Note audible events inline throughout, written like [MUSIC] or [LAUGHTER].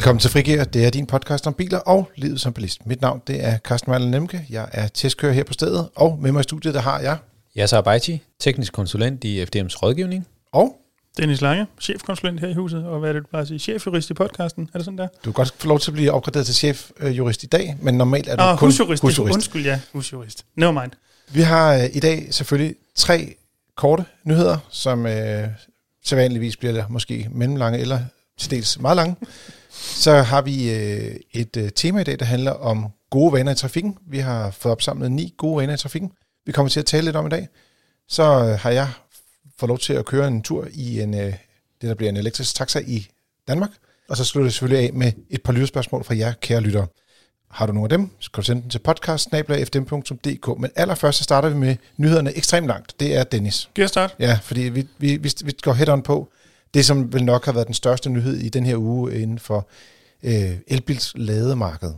Velkommen til Frigir. Det er din podcast om biler og livet som bilist. Mit navn det er Carsten Mejlen Nemke. Jeg er testkører her på stedet, og med mig i studiet der har jeg... Yasser Abaiti, teknisk konsulent i FDM's rådgivning. Og Dennis Lange, chefkonsulent her i huset, og hvad er det, du plejer at sige? Chefjurist i podcasten, er det sådan der? du kan godt få lov til at blive opgraderet til chefjurist i dag, men normalt er du Ah, kun husjurist. husjurist. Undskyld, ja, husjurist. Never mind. Vi har øh, i dag selvfølgelig tre korte nyheder, som øh, sædvanligvis bliver måske mellemlange eller til dels meget lange. Så har vi øh, et øh, tema i dag, der handler om gode vaner i trafikken. Vi har fået opsamlet ni gode vaner i trafikken. Vi kommer til at tale lidt om i dag. Så øh, har jeg fået lov til at køre en tur i en, øh, det, der bliver en elektrisk taxa i Danmark. Og så slutter det selvfølgelig af med et par lytterspørgsmål fra jer, kære lyttere. Har du nogle af dem, så kan du sende dem til podcast.fdm.dk. Men allerførst så starter vi med nyhederne ekstremt langt. Det er Dennis. Skal jeg starte? Ja, fordi vi, vi, vi, vi går head on på det, som vel nok har været den største nyhed i den her uge inden for øh, elbils lademarked.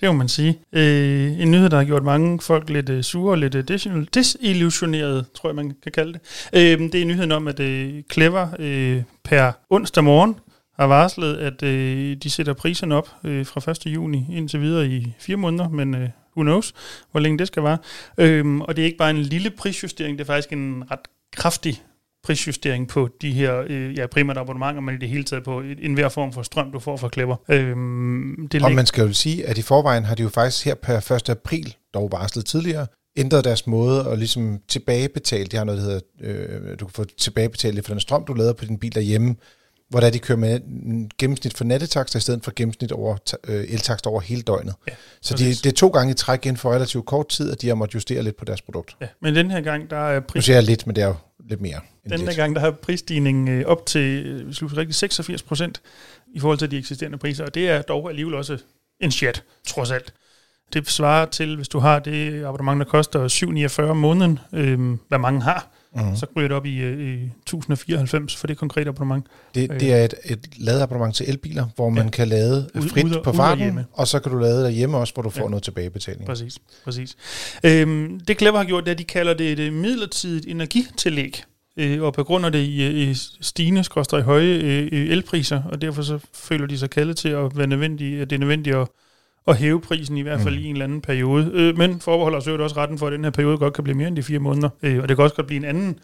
Det må man sige. Øh, en nyhed, der har gjort mange folk lidt øh, sure og lidt øh, desillusionerede, tror jeg, man kan kalde det. Øh, det er nyheden om, at øh, Clever øh, per onsdag morgen har varslet, at øh, de sætter priserne op øh, fra 1. juni indtil videre i fire måneder, men øh, who knows, hvor længe det skal være. Øh, og det er ikke bare en lille prisjustering, det er faktisk en ret kraftig prisjustering på de her øh, ja, primært abonnementer, men i det hele taget på en- enhver form for strøm, du får fra Clever. Øhm, det Og man skal jo sige, at i forvejen har de jo faktisk her per 1. april, dog varslet tidligere, ændret deres måde at ligesom tilbagebetale. De har noget, der hedder, øh, du kan få tilbagebetalt for den strøm, du lader på din bil derhjemme, hvor der de kører med en gennemsnit for nattetakster i stedet for gennemsnit over øh, eltakster over hele døgnet. Ja, Så de, det er to gange i træk inden for relativt kort tid, at de har måttet justere lidt på deres produkt. Ja, men den her gang, der er Nu pris, siger jeg lidt, men det er jo lidt mere. den her gang, der har prisstigningen øh, op til øh, hvis husker rigtigt, 86 procent i forhold til de eksisterende priser, og det er dog alligevel også en chat, trods alt. Det svarer til, hvis du har det abonnement, der koster 7,49 om måneden, øh, hvad mange har. Mm. så ryger det op i, øh, i 1094 for det konkrete abonnement. Det, det er et, et ladeabonnement til elbiler, hvor man Ja. kan lade frit ude på farten, og så kan du lade derhjemme også, hvor du får Ja. noget tilbagebetaling. Præcis, præcis. Øhm, det Clever har gjort, det er, at de kalder det et midlertidigt energitillæg. Øh, og på grund af det i, i stigende, skråstrej høje øh, øh, elpriser, og derfor så føler de sig kaldet til at være nødvendige, at det er nødvendigt at, at hæve prisen i hvert fald Mm. i en eller anden periode. Øh, men forbeholder os jo også retten for, at den her periode godt kan blive mere end de fire måneder. Øh, og det kan også godt blive en anden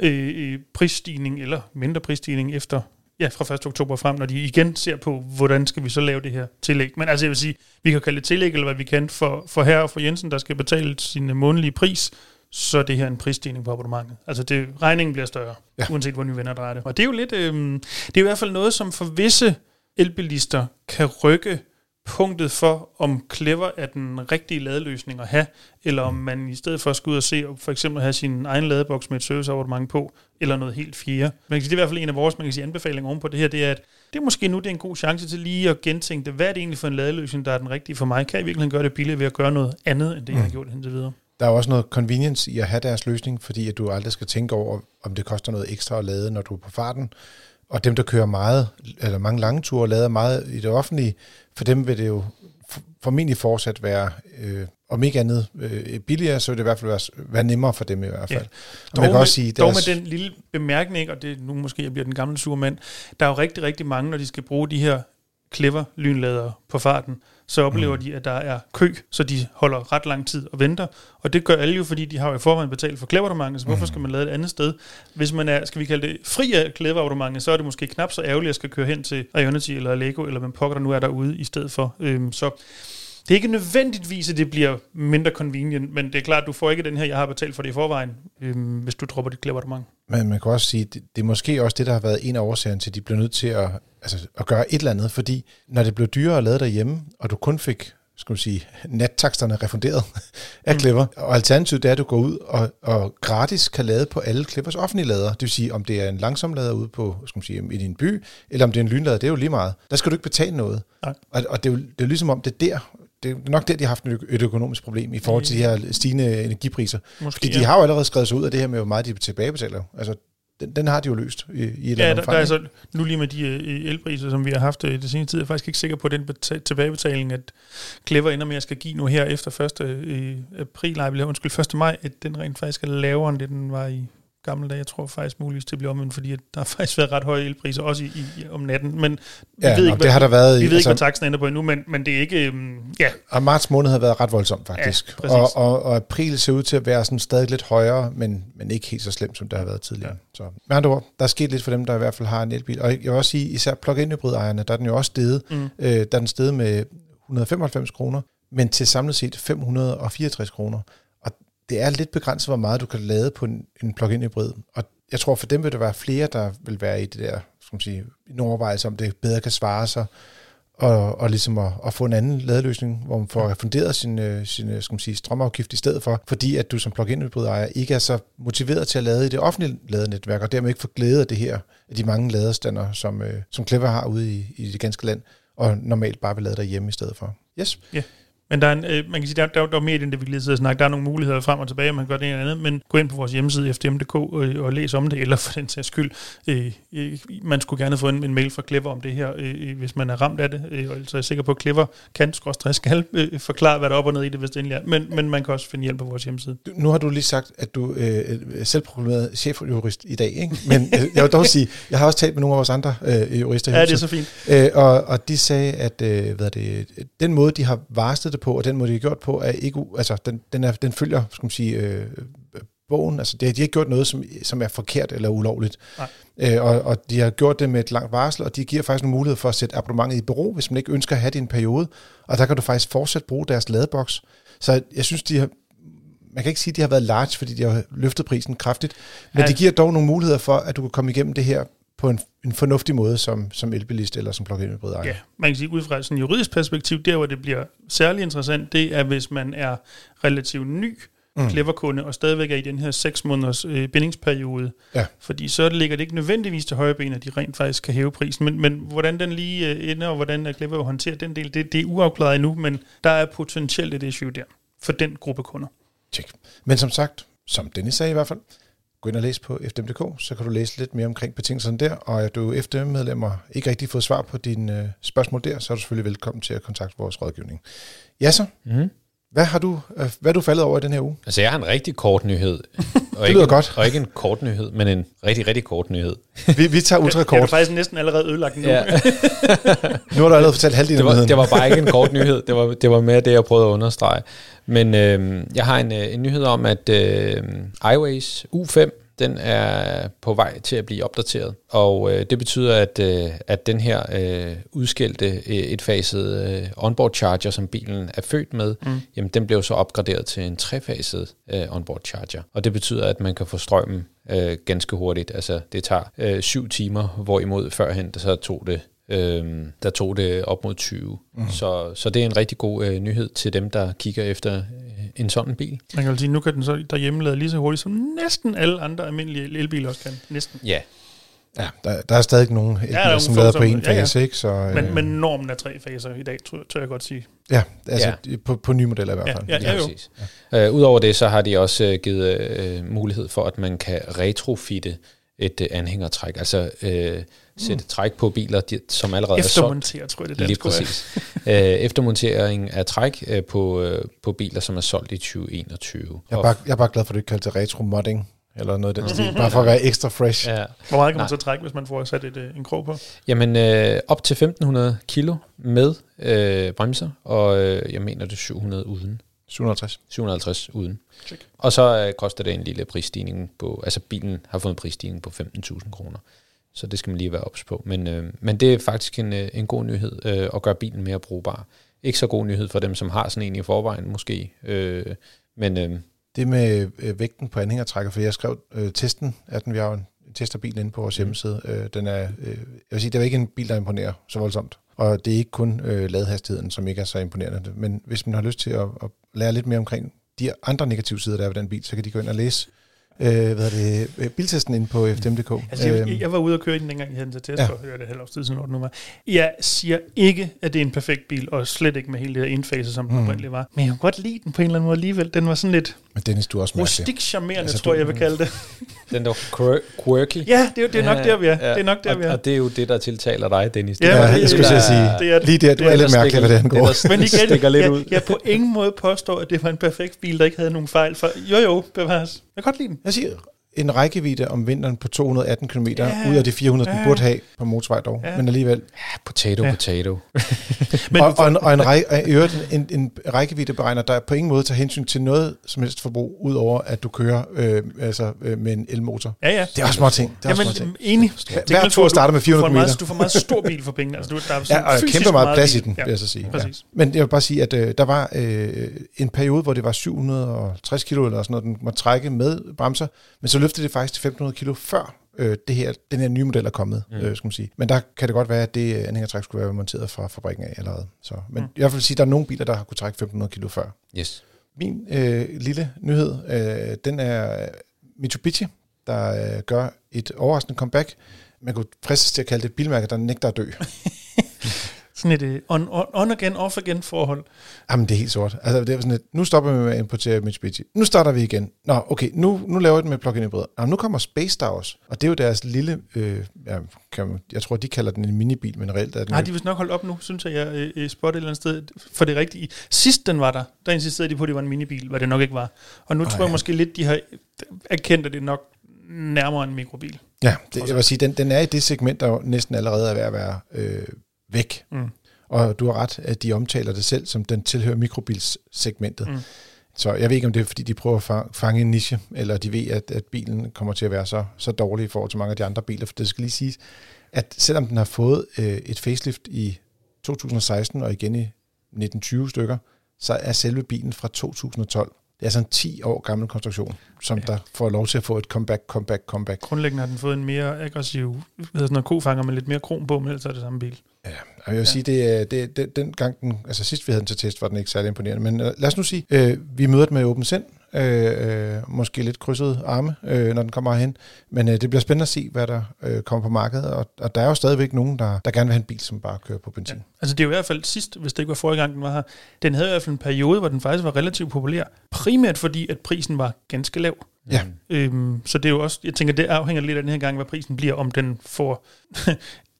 øh, øh, prisstigning eller mindre prisstigning efter ja, fra 1. oktober frem, når de igen ser på, hvordan skal vi så lave det her tillæg. Men altså jeg vil sige, vi kan kalde det tillæg, eller hvad vi kan, for, for her og for Jensen, der skal betale sin månedlige pris, så er det her en prisstigning på abonnementet. Altså det, regningen bliver større, Ja. uanset hvordan vi vender og drejer det. Og det er jo lidt, øh, det er i hvert fald noget, som for visse elbilister kan rykke punktet for, om Clever er den rigtige ladeløsning at have, eller om man i stedet for skal ud og se, for eksempel have sin egen ladeboks med et serviceabonnement på, eller noget helt fjerde. Man kan sige, det er i hvert fald en af vores man kan sige, anbefalinger ovenpå det her, det er, at det er måske nu det er en god chance til lige at gentænke det. Hvad er det egentlig for en ladeløsning, der er den rigtige for mig? Kan jeg virkelig gøre det billigt ved at gøre noget andet, end det, jeg har Mm. gjort indtil videre? Der er også noget convenience i at have deres løsning, fordi at du aldrig skal tænke over, om det koster noget ekstra at lade, når du er på farten. Og dem, der kører meget, eller mange lange ture og lader meget i det offentlige, for dem vil det jo formentlig fortsat være, øh, om ikke andet øh, billigere, så vil det i hvert fald være, være nemmere for dem i hvert fald. Ja. Og man kan med, også sige, dog deres, med den lille bemærkning, og det nu måske, jeg bliver den gamle sure mand, der er jo rigtig, rigtig mange, når de skal bruge de her clever lynladere på farten, så oplever Mm. de, at der er kø, så de holder ret lang tid og venter. Og det gør alle jo, fordi de har jo i forvejen betalt for clever så hvorfor Mm. skal man lade et andet sted? Hvis man er, skal vi kalde det, fri af clever så er det måske knap så ærgerligt, at skal køre hen til Ionity eller Lego, eller hvem pokker der nu er derude i stedet for. Øhm, så det er ikke nødvendigvis, at det bliver mindre convenient, men det er klart, at du får ikke den her, jeg har betalt for det i forvejen, øhm, hvis du dropper dit clever Men man kan også sige, det, det er måske også det, der har været en af årsagerne til, at de blev nødt til at, altså, at gøre et eller andet, fordi når det blev dyrere at lade derhjemme, og du kun fik skal vi sige, nattaksterne refunderet [LAUGHS] af Mm. Clever, og alternativet det er, at du går ud og, og gratis kan lade på alle Clevers offentlige lader, det vil sige, om det er en langsom lader ude på, skal man sige, i din by, eller om det er en lynlader, det er jo lige meget. Der skal du ikke betale noget. Nej. Og, og det, er jo, det er ligesom om, det er der, det er nok der, de har haft et økonomisk problem i forhold til de her stigende energipriser. Måske, Fordi de har jo allerede skrevet sig ud af det her med, hvor meget de tilbagebetaler. Altså, den, den har de jo løst i, i et eller Ja, andet der, der er så nu lige med de øh, elpriser, som vi har haft øh, det seneste tid, er jeg faktisk ikke sikker på den beta- tilbagebetaling, at Clever ender med at skal give nu her efter 1. Øh, april, nej, eller undskyld, 1. maj, at den rent faktisk er lavere, end det den var i gamle dage. Jeg tror faktisk muligvis, det bliver omvendt, fordi der har [LAUGHS] faktisk været ret høje elpriser, også i, i, om natten. Men vi Ja, ved nå, ikke, det har der været i- vi ved altså- ikke, hvad taksen ender på endnu, men, men det er ikke... Øhm, ja, Og marts måned har været ret voldsomt, faktisk. Ja, og, og, og april ser ud til at være sådan stadig lidt højere, men, men ikke helt så slemt, som det har været tidligere. Ja. Så med andre ord, der er sket lidt for dem, der i hvert fald har en elbil. Og jeg vil også sige, især plug-in hybridejerne, der er den jo også steget. Mm. Øh, der er den steget med 195 kroner, men til samlet set 564 kroner. Det er lidt begrænset, hvor meget du kan lade på en, en plug-in hybrid. Og jeg tror, for dem vil der være flere, der vil være i det der, skal man sige, en overvejelse om det bedre kan svare sig, og, og ligesom at, at få en anden ladeløsning, hvor man får refunderet sin, øh, sin øh, skal man sige, strømafgift i stedet for, fordi at du som plug-in hybrid ejer ikke er så motiveret til at lade i det offentlige ladenetværk, og dermed ikke får glæde af det her, af de mange ladestander, som, øh, som Clever har ude i, i det ganske land, og normalt bare vil lade derhjemme i stedet for. Yes. Men der er en, øh, man kan sige, der, der, der er mere i den, det vi lige sidder og snakke. Der er nogle muligheder frem og tilbage, man gøre det ene eller andet, men gå ind på vores hjemmeside, ftm.dk, og, og læs om det, eller for den sags skyld. Øh, øh, man skulle gerne få en, en mail fra Clever om det her, øh, øh, hvis man er ramt af det, øh, og så er jeg sikker på, at Clever kan, skal, øh, forklare, hvad der er op og ned i det, hvis det endelig er. Men, men man kan også finde hjælp på vores hjemmeside. Du- Nu har du lige sagt, at du øh, er selvproklameret chefjurist i dag, ikke? men øh, jeg vil dog sige, jeg har også talt med nogle af vores andre øh, jurister Ja, det er så fint. Øh, og, og de sagde, at øh, hvad det, den måde, de har varslet det på, og den måde, de har gjort på, er ikke, altså, den, den, er, den følger, skal man sige, øh, øh, bogen. Altså, de, har- de har ikke gjort noget, som, som er forkert eller ulovligt. Nej. Øh, og, og de har gjort det med et langt varsel, og de giver faktisk nogle mulighed for at sætte abonnementet i bero, hvis man ikke ønsker at have det i en periode. Og der kan du faktisk fortsat bruge deres ladeboks. Så jeg synes, de har, man kan ikke sige, at de har været large, fordi de har løftet prisen kraftigt, men ja. de giver dog nogle muligheder for, at du kan komme igennem det her på en, en fornuftig måde som, som elbilist eller som plug-in hybrid ejer. Ja, man kan sige, ud fra sådan et juridisk perspektiv, der hvor det bliver særlig interessant, det er, hvis man er relativt ny mm. Clever-kunde, og stadigvæk er i den her 6 måneders øh, bindingsperiode. Ja. Fordi så ligger det ikke nødvendigvis til højre ben, at de rent faktisk kan hæve prisen. Men, men hvordan den lige øh, ender, og hvordan Clever vil håndtere den del, det, det er uafklaret endnu, men der er potentielt et issue der for den gruppe kunder. Check. Men som sagt, som Dennis sagde i hvert fald, gå ind og læse på FDM.dk, så kan du læse lidt mere omkring betingelserne der, og er du FDM-medlem og ikke rigtig fået svar på dine øh, spørgsmål der, så er du selvfølgelig velkommen til at kontakte vores rådgivning. Ja så, Mm hvad har du, øh, hvad er du faldet over i den her uge? Altså, jeg har en rigtig kort nyhed. [LAUGHS] Og lyder ikke, godt. Og ikke en kort nyhed, men en rigtig, rigtig kort nyhed. [LAUGHS] Vi, vi tager Jeg har ultrakort. faktisk næsten allerede ødelagt nu. Ja. [LAUGHS] Nu har du allerede fortalt halvdelen det, af var, nyheden. det var bare ikke en kort nyhed. Det var, det var mere det, jeg prøvede at understrege. Men øh, jeg har en, øh, en nyhed om, at øh, iOS U5, den er på vej til at blive opdateret. Og øh, det betyder, at, øh, at den her øh, udskældte øh, etfaset øh, onboard charger, som bilen er født med, mm. jamen den blev så opgraderet til en trefaset øh, onboard charger. Og det betyder, at man kan få strømmen øh, ganske hurtigt. Altså det tager øh, syv timer, hvorimod førhen så tog det Øhm, der tog det op mod 20. Mm. Så, så det er en rigtig god øh, nyhed til dem, der kigger efter en sådan bil. Man kan jo sige, nu kan den så derhjemme lade lige så hurtigt, som næsten alle andre almindelige elbiler også kan. Næsten. Ja, Ja, der, der er stadig nogen elbiler, nogle som få, lader på som- en ja, ja. fase, ikke? Så, Men, øh, men normen er tre faser i dag, tror, tør jeg godt sige. ja, altså ja. På, på nye modeller i hvert Ja, fald. ja, ja. jo. præcis. Ja. Øh, Udover det, så har de også øh, givet øh, mulighed for, at man kan retrofitte et øh, anhængertræk, altså øh, sætte træk på biler, de, som allerede er solgt. Eftermonteret, tror jeg, det er Lige er. præcis. øh, eftermontering af træk øh, på, øh, på biler, som er solgt i 2021. Jeg er, bare, jeg er bare glad for, at du ikke kalder det retro-modding, eller noget af den stil, bare for at være ekstra fresh. ja. Hvor meget kan man Nej. så trække, hvis man får sat et, øh, en krog på? Jamen, øh, op til 1500 kilo med øh, bremser, og øh, jeg mener det er 700 uden. 750. 750 uden. Check. Og så øh, koster det en lille prisstigning på, altså bilen har fået en prisstigning på 15.000 kroner. Så det skal man lige være ops på. Men, øh, men det er faktisk en, øh, en god nyhed øh, at gøre bilen mere brugbar. Ikke så god nyhed for dem, som har sådan en i forvejen måske. Øh, men øh, Det med øh, vægten på anhængertrækker, for jeg skrev øh, testen af den, vi har tester bil inde på vores hjemmeside. Øh, den er, øh, jeg vil sige, det er ikke en bil, der imponerer så voldsomt. Og det er ikke kun øh, ladehastigheden, som ikke er så imponerende. Men hvis man har lyst til at, at lære lidt mere omkring de andre negative sider, der er ved den bil, så kan de gå ind og læse øh, hvad er det, øh, biltesten inde på fdm.dk. Altså, jeg, Øhm, jeg var ude og køre i den, dengang jeg havde den til test, Ja. ja. og det er halvt års tid siden, det nu var. Jeg siger ikke, at det er en perfekt bil, og slet ikke med hele det her indfase, som den Mm. oprindeligt var. Men jeg kunne godt lide den på en eller anden måde alligevel. Den var sådan lidt men Dennis, du er også rustik charmerende, Altså, tror du- jeg, jeg vil kalde det. [LAUGHS] den der quir- quirky. Ja, det er, det er nok der, vi er. Det er nok der, og, vi er. og det er jo det, der tiltaler dig, Dennis. Ja, det, Ja, er det- jeg skulle det sige, det er det. lige der, du Det er er lidt mærkelig, hvad det angår. Det, Men igen, stikker lidt jeg, jeg på ingen måde påstår, at det var en perfekt bil, der ikke havde nogen fejl. For, jo jo, bevares. Jeg kan godt lide den. Jeg siger, en rækkevidde om vinteren på 218 km, Ja. ja. ud af de 400, den Ja. burde have på motorvej dog. Ja. Ja. Men alligevel. Potato, Ja. ja. potato. [LAUGHS] Men og, og, en, og en, ræk, en, en rækkeviddeberegner, der på ingen måde tager hensyn til noget som helst forbrug, udover at du kører øh, altså, øh, med en elmotor. ja, ja. Det er også små ting. Det er også små Jamen, ting. enig. Hver tur starter med 400 du får, en km. meget, du får meget stor bil for pengene. Altså, du, der er Ja, og kæmpe meget plads i den, vil jeg så sige. Ja. Præcis. Men jeg vil bare sige, at øh, der var øh, en periode, hvor det var 760 kilo eller sådan noget, den måtte trække med bremser, men så løftede det faktisk til 1500 kilo før øh, det her, den her nye model er kommet, mm. øh, skal man sige. Men der kan det godt være, at det anhængertræk skulle være monteret fra fabrikken af allerede. Så, men mm. jeg vil sige, at der er nogle biler, der har kunne trække 1500 kilo før. Yes. Min øh, lille nyhed, øh, den er Mitsubishi, der øh, gør et overraskende comeback. Man kunne fristes til at kalde det et bilmærke, der nægter at dø. [LAUGHS] Sådan et uh, on, on, on again, off again forhold. Jamen, det er helt sort. Altså, det er sådan et, nu stopper vi med at importere Mitsubishi. Nu starter vi igen. Nå, okay, nu, nu laver vi det med plug-in hybrid. Nå, nu kommer Space Star også. Og det er jo deres lille, øh, ja, kan, man- jeg tror, de kalder den en minibil, men reelt er den Nej, de vist nok holdt op nu, synes jeg, jeg øh, øh, spottede et eller andet sted. For det rigtige. Sidst den var der, der insisterede de på, at det var en minibil, hvad det nok ikke var. Og nu Ej, tror jeg måske lidt, de har erkendt, at det nok nærmere en mikrobil. Ja, det, jeg vil sige, den, den er i det segment, der næsten allerede er ved at være øh, væk. Og du har ret, at de omtaler det selv, som den tilhører mikrobilssegmentet. Mm. Så jeg ved ikke, om det er, fordi de prøver at fa- fange en niche, eller de ved, at, at bilen kommer til at være så, så dårlig i forhold til mange af de andre biler. For det skal lige siges, at selvom den har fået øh, et facelift i 2016 og igen i 1920 stykker, så er selve bilen fra 2012. Det er altså en 10 år gammel konstruktion, som ja. der får lov til at få et comeback, comeback, comeback. Grundlæggende har den fået en mere aggressiv hvad hedder sådan noget, kofanger med lidt mere krom på, men ellers er det samme bil. Ja, og jeg vil ja. sige, det, det, det, den gang, den, altså sidst vi havde den til test, var den ikke særlig imponerende. Men øh, lad os nu sige, øh, vi møder den med åben sind, øh, øh, måske lidt krydset arme, øh, når den kommer hen. Men øh, det bliver spændende at se, hvad der øh, kommer på markedet. Og, og der er jo stadigvæk nogen, der, der gerne vil have en bil, som bare kører på benzin. Ja. Altså det er jo i hvert fald sidst, hvis det ikke var forrige gang, den var her, den havde i hvert fald en periode, hvor den faktisk var relativt populær. Primært fordi, at prisen var ganske lav. Ja. Øhm, så det er jo også, jeg tænker, det afhænger lidt af den her gang, hvad prisen bliver, om den får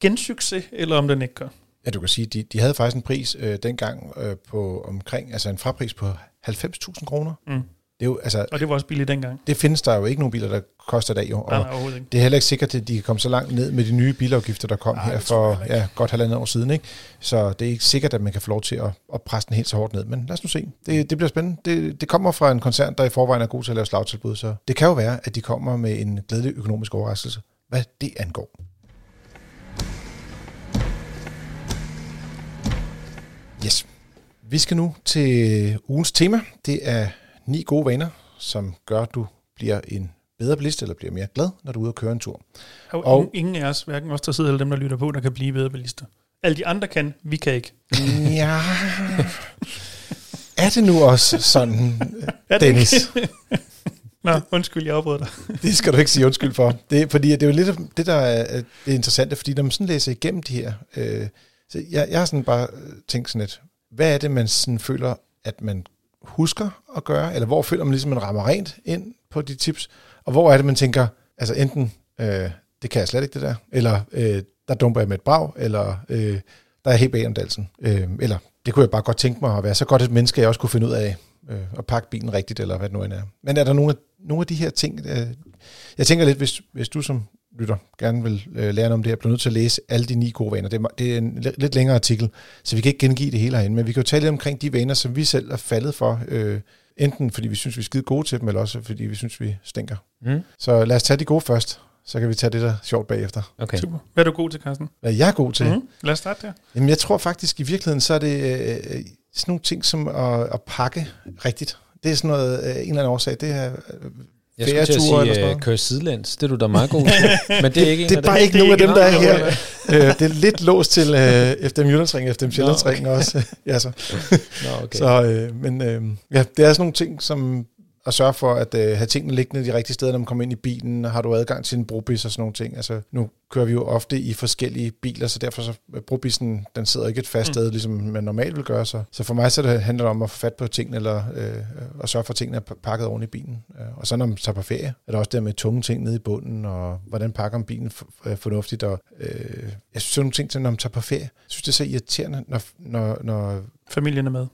gensucces, eller om den ikke gør. Ja, du kan sige, de, de havde faktisk en pris øh, dengang øh, på omkring, altså en frapris på 90.000 kroner. Mm. Det, er jo, altså, Og det var også billigt dengang. det findes der jo ikke nogen biler, der koster i dag. Jo. Nej, Og nej, ikke. Det er heller ikke sikkert, at de kan komme så langt ned med de nye bilafgifter, der kom Nej, Ej, her for ja, godt halvandet år siden. Ikke? Så det er ikke sikkert, at man kan få lov til at, at presse den helt så hårdt ned. Men lad os nu se. Det, det bliver spændende. Det, det kommer fra en koncern, der i forvejen er god til at lave slagtilbud. Så det kan jo være, at de kommer med en glædelig økonomisk overraskelse, hvad det angår. Yes. Vi skal nu til ugens tema. Det er ni gode vaner, som gør, at du bliver en bedre bilist, eller bliver mere glad, når du er ude og køre en tur. Og, Og- ingen, af os, hverken os, der sidder, eller dem, der lytter på, der kan blive bedre bilister. Alle de andre kan, vi kan ikke. Ja. Er det nu også sådan, [LAUGHS] Dennis? Nå, undskyld, jeg afbrød dig. [LAUGHS] Det skal du ikke sige undskyld for. Det, fordi det er jo lidt det, der er det interessante, fordi når man sådan læser igennem de her, øh, så jeg, jeg har sådan bare tænkt sådan lidt, hvad er det, man sådan føler, at man husker at gøre, eller hvor føler man ligesom, man rammer rent ind på de tips, og hvor er det, man tænker, altså enten, øh, det kan jeg slet ikke det der, eller øh, der dumper jeg med et brag, eller øh, der er jeg helt bag om dalsen, øh, eller det kunne jeg bare godt tænke mig at være så godt et menneske, jeg også kunne finde ud af øh, at pakke bilen rigtigt, eller hvad det nu end er. Men er der nogle af, nogle af de her ting, øh, jeg tænker lidt, hvis, hvis du som lytter gerne vil øh, lære noget om det her, bliver nødt til at læse alle de ni gode vaner. Det er, det er en li- lidt længere artikel, så vi kan ikke gengive det hele herinde, men vi kan jo tale lidt omkring de vaner, som vi selv er faldet for, øh, enten fordi vi synes, vi er skide gode til dem, eller også fordi vi synes, vi stinker. Mm. Så lad os tage de gode først, så kan vi tage det der sjovt bagefter. Okay. Super. Hvad er du god til, Carsten? Hvad jeg er god til? Mm. Lad os starte der. Jamen, jeg tror faktisk, i virkeligheden, så er det øh, sådan nogle ting som at, at pakke rigtigt. Det er sådan noget, øh, en eller anden årsag. Det er, øh, Jeg skulle til at Færgeture eller sådan sige noget. køre sidelæns. Det er du da meget god til. [LAUGHS] Men det er ikke det er bare ikke nogen af dem, der er her. [LAUGHS] øh, det er lidt låst til øh, FDM Jyllandsring, FDM Sjællandsring også. [LAUGHS] ja, så. Nå, okay. så øh, men øh, ja, det er sådan nogle ting, som at sørge for at øh, have tingene liggende de rigtige steder, når man kommer ind i bilen. Har du adgang til en brobis og sådan nogle ting. Altså, nu kører vi jo ofte i forskellige biler, så derfor så øh, brobissen, den sidder ikke et fast Mm. sted, ligesom man normalt vil gøre. Så, så for mig så det handler det om at få fat på tingene, eller øh, at sørge for, at tingene er pakket ordentligt i bilen. Øh, Og så når man tager på ferie, er der også det med tunge ting nede i bunden, og hvordan pakker man bilen øh, fornuftigt. Og, øh, jeg synes, sådan nogle ting når man tager på ferie, jeg synes, det er så irriterende, når, når, når Familien er med.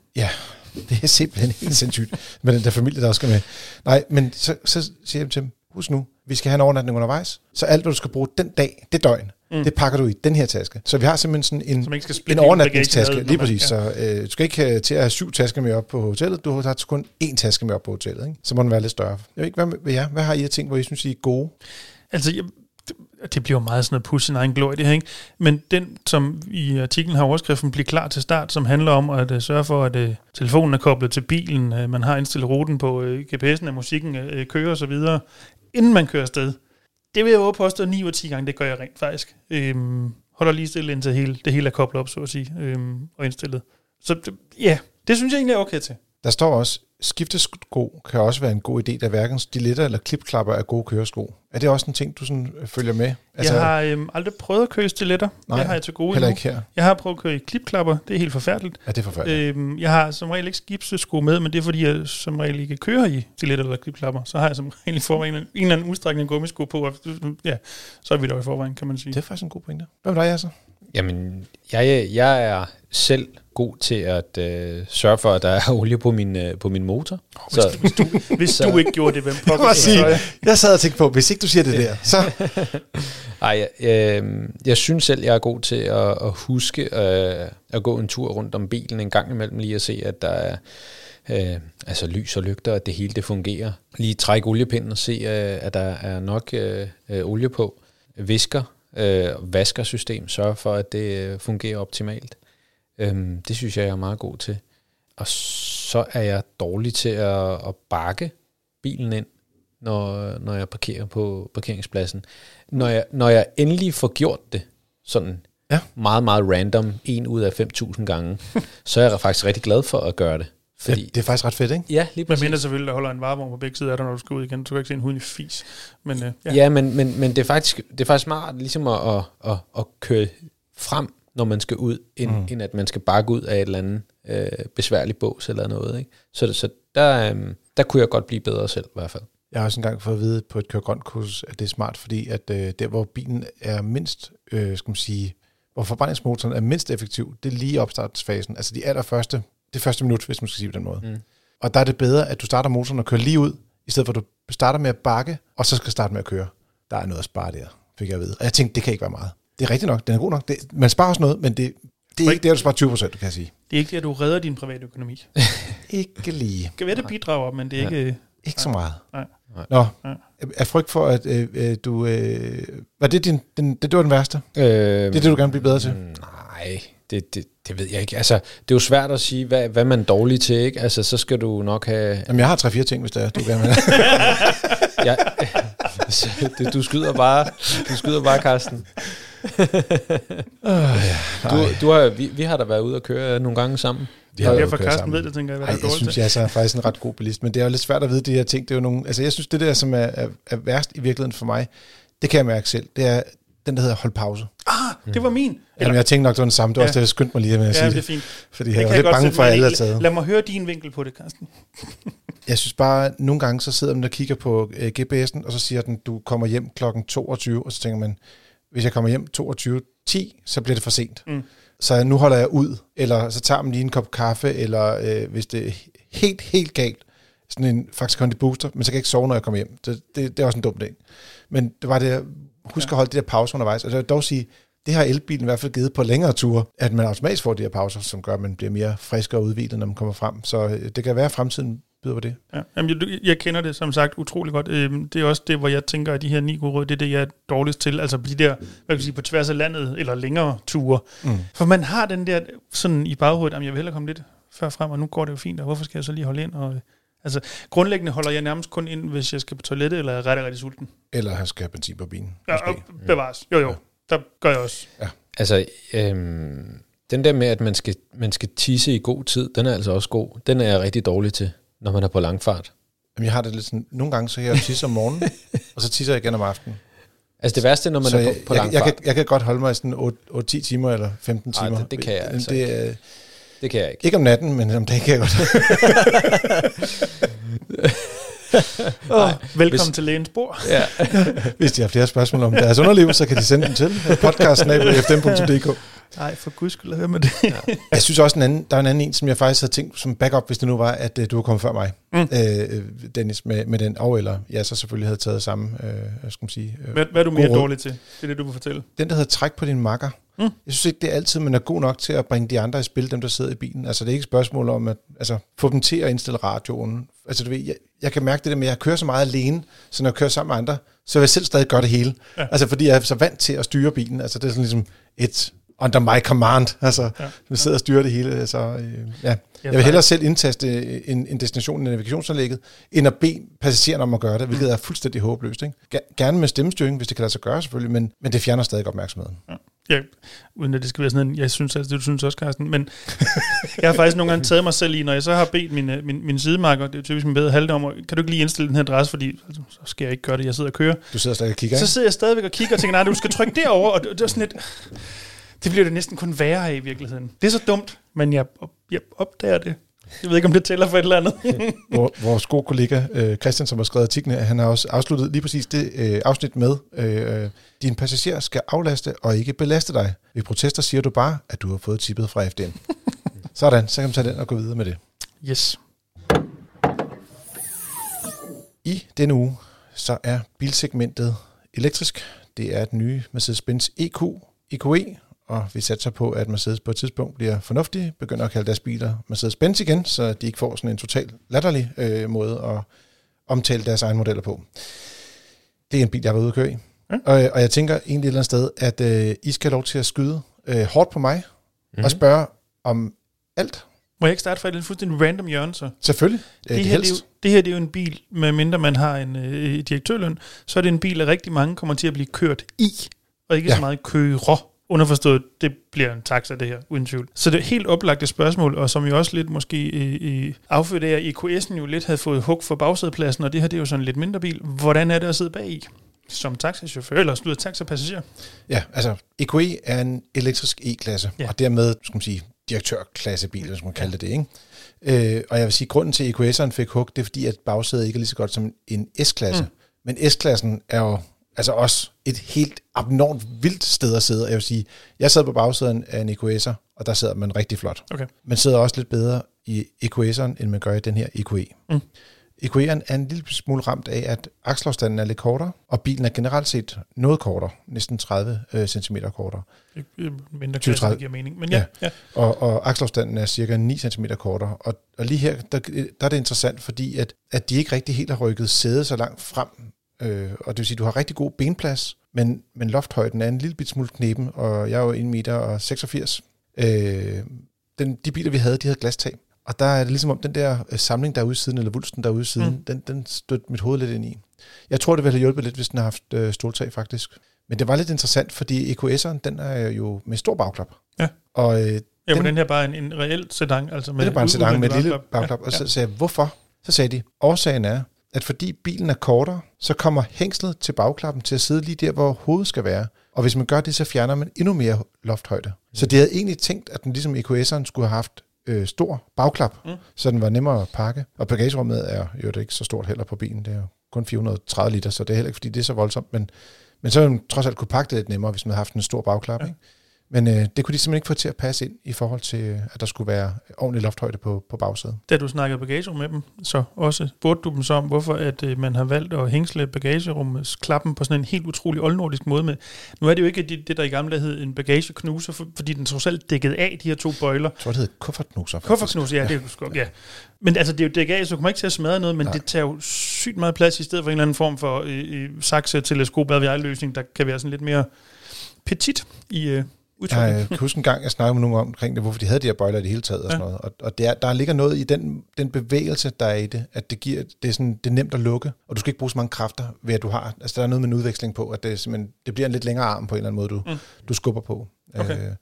[LAUGHS] det er simpelthen helt sindssygt med den der familie, der også skal med. Nej, men så, så siger jeg til dem, husk nu, vi skal have en overnatning undervejs, så alt, hvad du skal bruge den dag, det døgn, mm. det pakker du i den her taske. Så vi har simpelthen sådan en, en overnatningstaske, ad, lige man- præcis. Så øh, du skal ikke øh, til at have syv tasker med op på hotellet, du har kun én taske med op på hotellet. Ikke? Så må den være lidt større. Jeg ved ikke, hvad, med, hvad, jer? hvad har I af ting, hvor I synes, I er gode? Altså, jeg, det, bliver meget sådan noget pusse sin egen glorie, det her, ikke? Men den, som i artiklen har overskriften, bliver klar til start, som handler om at uh, sørge for, at uh, telefonen er koblet til bilen, uh, man har indstillet ruten på uh, GPS'en, at musikken uh, kører osv., inden man kører afsted. Det vil jeg jo påstå 9 ud af 10 gange, det gør jeg rent faktisk. Øhm, holder lige stille indtil hele, det hele er koblet op, så at sige, øhm, og indstillet. Så det, ja, det synes jeg egentlig er okay til. Der står også, skiftesko kan også være en god idé, da hverken stiletter eller klipklapper er gode køresko. Er det også en ting, du sådan øh, følger med? Altså, jeg har øhm, aldrig prøvet at køre i stiletter. Nej, det har jeg til gode heller endnu. ikke her. Jeg har prøvet at køre i klipklapper. Det er helt forfærdeligt. Er det forfærdeligt? Øhm, jeg har som regel ikke skibsesko med, men det er fordi, jeg som regel ikke kører i stiletter eller klipklapper. Så har jeg som [LAUGHS] regel i forvejen en, en eller anden udstrækning gummisko på. Og, ja, så er vi der i forvejen, kan man sige. Det er faktisk en god pointe. Hvad med dig, altså? Jamen, jeg, jeg er selv god til at øh, sørge for, at der er olie på min, øh, på min motor. Så, Hvis du, hvis [LAUGHS] Så- du ikke gjorde det, hvem [LAUGHS] Jeg, pokker så sige, jeg- jeg sad og tænkte på, hvis ikke du siger det der, så... [LAUGHS] ej, øh, jeg synes selv, jeg er god til at, at huske øh, at gå en tur rundt om bilen en gang imellem, lige at se, at der er øh, altså lys og lygter, at det hele det fungerer. Lige trække oliepinden og se, øh, at der er nok øh, øh, olie på. Visker, øh, vaskersystem, sørge for, at det øh, fungerer optimalt. Øhm, det synes jeg, jeg er meget god til. Og så er jeg dårlig til at, at bakke bilen ind, når, når jeg parkerer på parkeringspladsen. Når jeg, når jeg endelig får gjort det, sådan Ja. meget, meget random, en ud af 5.000 gange, så er jeg faktisk rigtig glad for at gøre det. Fordi, Det, det er faktisk ret fedt, ikke? ja, lige Men præcis. mindre selvfølgelig, der holder en varevogn på begge sider af dig, når du skal ud igen. Du kan ikke se en hund i fis. Men øh, ja. Ja, men, men, men det, er faktisk, det er faktisk smart ligesom at, at, at, at køre frem, når man skal ud, end, mm. end at man skal bakke ud af et eller andet øh, besværligt bås eller noget. Ikke? Så, så der, øh, der kunne jeg godt blive bedre selv i hvert fald. Jeg har også engang fået at vide på et køre grønt kursus, at det er smart, fordi at øh, der, hvor bilen er mindst, øh, skal man sige, hvor forbrændingsmotoren er mindst effektiv, det er lige opstartsfasen. Altså de allerførste, det første minut, hvis man skal sige på den måde. Mm. Og der er det bedre, at du starter motoren og kører lige ud, i stedet for at du starter med at bakke, og så skal starte med at køre. Der er noget at spare der, fik jeg at vide. Og jeg tænkte, det kan ikke være meget. Det er rigtigt nok, den er god nok. Det, man sparer også noget, men det, det er ikke det, at du sparer 20 procent, kan jeg sige. Det er ikke det, at du redder din private økonomi. [LAUGHS] Ikke lige. Det kan være, det bidrager, men det er Ja. ikke... Ikke så meget. Nej. Nej. Nå, Nej. er frygt for, at øh, øh, du... Øh, var det din... Den, det, det var den værste? Øh, Det er det, du gerne vil blive bedre til? Nej, det, det, det ved jeg ikke. Altså, det er jo svært at sige, hvad, hvad man er dårlig til, ikke? Altså, så skal du nok have... Jamen, jeg har tre-fire ting, hvis det er, du gerne vil. [LAUGHS] Ja, [LAUGHS] det, du skyder bare, du skyder bare, Karsten. Du, du har, vi, vi har da været ude og køre nogle gange sammen. Vi har er derfor, kørt Carsten ved det, tænker jeg, hvad Ej, der er jeg synes, til. jeg er så faktisk en ret god bilist, men det er jo lidt svært at vide de her ting. Det er jo nogle, altså jeg synes, det der, som er, er, er værst i virkeligheden for mig, det kan jeg mærke selv, det er den, der hedder hold pause. Ah, det var min. Jamen, jeg tænkte nok, det var den samme. Det var Ja. også det, jeg skyndte mig lige med at Ja, sige det er fint. Fordi Det jeg var lidt bange for, at alle er i. taget. Lad mig høre din vinkel på det, Carsten. [LAUGHS] Jeg synes bare, at nogle gange, så sidder man og kigger på øh, GPS'en, og så siger den, du kommer hjem klokken 22, og så tænker man, hvis jeg kommer hjem 22.10, så bliver det for sent. Mm. Så nu holder jeg ud, eller så tager man lige en kop kaffe, eller øh, hvis det er helt, helt galt, sådan en faktisk Kondi Booster, men så kan jeg ikke sove, når jeg kommer hjem. Det, det, det er også en dum dag. Men det var det, husk at holde de der pauser undervejs. Og jeg vil dog sige, det har elbilen i hvert fald givet på længere ture, at man automatisk får de her pauser, som gør, at man bliver mere frisk og udvilet, når man kommer frem. Så øh, det kan være, at fremtiden byder på det. Ja. Jamen, jeg, jeg kender det som sagt utrolig godt. Øhm, Det er også det, hvor jeg tænker, at de her ni gode råd, det er det, jeg er dårligst til. Altså de der, hvad kan jeg sige, på tværs af landet, eller længere ture. Mm. For man har den der sådan i baghovedet, at jeg vil hellere komme lidt før frem, og nu går det jo fint, og hvorfor skal jeg så lige holde ind? Og, øh, altså, grundlæggende holder jeg nærmest kun ind, hvis jeg skal på toilettet, eller er rigtig, rigtig sulten. Eller han skal have benzin på bilen. Ja, og bevares. Jo, jo. Der gør jeg også. Altså, øhm, den der med, at man skal, man skal tisse i god tid, den er altså også god. Den er jeg rigtig dårlig til, når man er på langfart. Jamen, jeg har det lidt sådan, nogle gange så jeg tisse om morgenen, [LAUGHS] og så tisser jeg igen om aftenen. Altså det værste, når man så er på, jeg, på jeg, jeg, langfart, kan, jeg kan godt holde mig i sådan 8-10 timer eller 15 Ej, timer. det- det kan jeg altså det, er, det kan jeg ikke. ikke om natten, men om dagen kan jeg godt. [LAUGHS] Oh, velkommen hvis- til lægens bord. Ja. [LAUGHS] Hvis de har flere spørgsmål om deres underliv, så kan de sende dem til podcast Nej, for guds skyld, være med det. Ja. Jeg synes også, en anden, der er en anden en, som jeg faktisk havde tænkt som backup, hvis det nu var, at uh, du var kommet før mig, mm. uh, Dennis, med, med den, og eller jeg så selvfølgelig havde taget samme, uh, skal man sige. Uh, hvad, hvad er du mere dårlig til? Det er det, du vil fortælle. Den, der hedder træk på din makker. Mm. Jeg synes ikke, det er altid, man er god nok til at bringe de andre i spil, dem der sidder i bilen. Altså, det er ikke et spørgsmål om at altså, få dem til at indstille radioen. Altså, du ved, jeg, jeg kan mærke det der med, at jeg kører så meget alene, så når jeg kører sammen med andre, så vil jeg selv stadig gøre det hele. Ja. Altså, fordi jeg er så vant til at styre bilen. Altså, det er sådan ligesom et under my command. [LAUGHS] Altså, ja. vi sidder og styrer det hele. Så, øh, ja. Jeg vil hellere selv indtaste en, en destination i navigationsanlægget, end at bede passageren om at gøre det, hvilket er fuldstændig håbløst. Ikke? Gerne med stemmestyring, hvis det kan lade sig gøre selvfølgelig, men, men det fjerner stadig opmærksomheden. Ja. Ja, uden at det skal være sådan en, jeg synes altså, det du synes også, Carsten, men jeg har faktisk nogle gange taget mig selv i, når jeg så har bedt min, øh, min, min sidemarker, det er typisk min bedre halvdom, om, kan du ikke lige indstille den her adresse, fordi altså, så skal jeg ikke gøre det, jeg sidder og kører. Du sidder stadig og kigger, Så sidder jeg stadigvæk og kigger og tænker, nej, du skal trykke derover og det, det er sådan lidt, det bliver det næsten kun værre af i virkeligheden. Det er så dumt, men jeg, jeg opdager det. Jeg ved ikke, om det tæller for et eller andet. Vores gode kollega øh, Christian, som har skrevet artiklen, han har også afsluttet lige præcis det øh, afsnit med, øh, din passager skal aflaste og ikke belaste dig. Ved protester siger du bare, at du har fået tippet fra FDM. [LAUGHS] Sådan, så kan man tage den og gå videre med det. Yes. I denne uge, så er bilsegmentet elektrisk. Det er den nye Mercedes-Benz EQ, EQE, og vi satser på, at Mercedes på et tidspunkt bliver fornuftige, begynder at kalde deres biler Mercedes-Benz igen, så de ikke får sådan en total latterlig øh, måde at omtale deres egne modeller på. Det er en bil, jeg har været ude at køre i. Ja. Og, og jeg tænker egentlig et eller andet sted, at øh, I skal have lov til at skyde øh, hårdt på mig, mm-hmm. og spørge om alt. Må jeg ikke starte fra et fuldstændig random hjørne så? Selvfølgelig. Det, det, her, det, er jo, det her det er jo en bil, med mindre man har en øh, direktørløn, så er det en bil, at rigtig mange kommer til at blive kørt i, og ikke ja. så meget kører. Underforstået, det bliver en taxa, det her, uden tvivl. Så det er helt oplagte spørgsmål, og som jo også lidt måske i, i affødt af, at EQS'en jo lidt havde fået hug for bagsædepladsen, og det her det er jo sådan en lidt mindre bil. Hvordan er det at sidde bag i? Som taxachauffør, eller slutter taxapassager? Ja, altså EQE er en elektrisk E-klasse, ja. og dermed, skal man sige, direktørklassebil, hvis man kalder ja. det, ikke? Øh, og jeg vil sige, at grunden til, at EQS'eren fik hug, det er fordi, at bagsædet ikke er lige så godt som en S-klasse. Mm. Men S-klassen er jo altså også et helt abnormt vildt sted at sidde. Jeg vil sige, jeg sad på bagsæden af en EQS'er, og der sidder man rigtig flot. Okay. Man sidder også lidt bedre i EQS'eren, end man gør i den her EQE. Mm. EQE'eren er en lille smule ramt af, at akselafstanden er lidt kortere, og bilen er generelt set noget kortere, næsten 30 øh, cm kortere. Mindre klasse, det giver mening. Men ja, ja. ja. Og, og akselafstanden er cirka 9 cm kortere. Og, og lige her, der, der er det interessant, fordi at, at de ikke rigtig helt har rykket sædet så langt frem, Øh, og det vil sige, at du har rigtig god benplads, men, men lofthøjden er en lille bit smule knepen, og jeg er jo 1 meter og 86. Øh, den, de biler, vi havde, de havde glastag. Og der er det ligesom om, den der øh, samling, der er ude siden, eller vulsten, der er ude siden, mm. den, den stødte mit hoved lidt ind i. Jeg tror, det ville have hjulpet lidt, hvis den har haft øh, ståltag, faktisk. Men det var lidt interessant, fordi EQS'eren, den er jo med stor bagklap. Ja. Og, øh, ja, men den her bare en, en reel sedan, altså med det er bare en sedan med et lille bagklap. Ja. Og så sagde jeg, hvorfor? Så sagde de, årsagen er, at fordi bilen er kortere, så kommer hængslet til bagklappen til at sidde lige der, hvor hovedet skal være. Og hvis man gør det, så fjerner man endnu mere lofthøjde. Mm. Så de havde egentlig tænkt, at den ligesom EQS'eren skulle have haft øh, stor bagklap, mm. så den var nemmere at pakke. Og bagagerummet er jo ikke så stort heller på bilen. Det er jo kun 430 liter, så det er heller ikke, fordi det er så voldsomt. Men, men så man trods alt kunne pakke det lidt nemmere, hvis man havde haft en stor bagklap. Ja. Ikke? Men øh, det kunne de simpelthen ikke få til at passe ind i forhold til, øh, at der skulle være ordentlig lofthøjde på, på bagsædet. Da du snakkede bagagerum med dem, så også spurgte du dem så om, hvorfor at, øh, man har valgt at hængsle bagagerummets klappen på sådan en helt utrolig oldnordisk måde med. Nu er det jo ikke det, det der i gamle hed en bagageknuser, for, fordi den trods alt dækkede af de her to bøjler. Jeg tror, det hed kuffertknuser. Kuffertknuser, ja, ja. det er jo ja. Men altså, det er jo dækket af, så du kommer ikke til at smadre noget, men Nej. det tager jo sygt meget plads i stedet for en eller anden form for øh, øh sakse teleskop løsning der kan være sådan lidt mere petit i, øh, udtryk. Jeg kan huske en gang, jeg snakkede med nogen omkring det, hvorfor de havde de her bøjler i det hele taget og sådan noget. Og, og der, der ligger noget i den, den bevægelse, der er i det, at det, giver, det, er sådan, det er nemt at lukke, og du skal ikke bruge så mange kræfter ved, at du har, altså der er noget med en udveksling på, at det, det bliver en lidt længere arm på en eller anden måde, du, mm. du skubber på. Okay. Øh,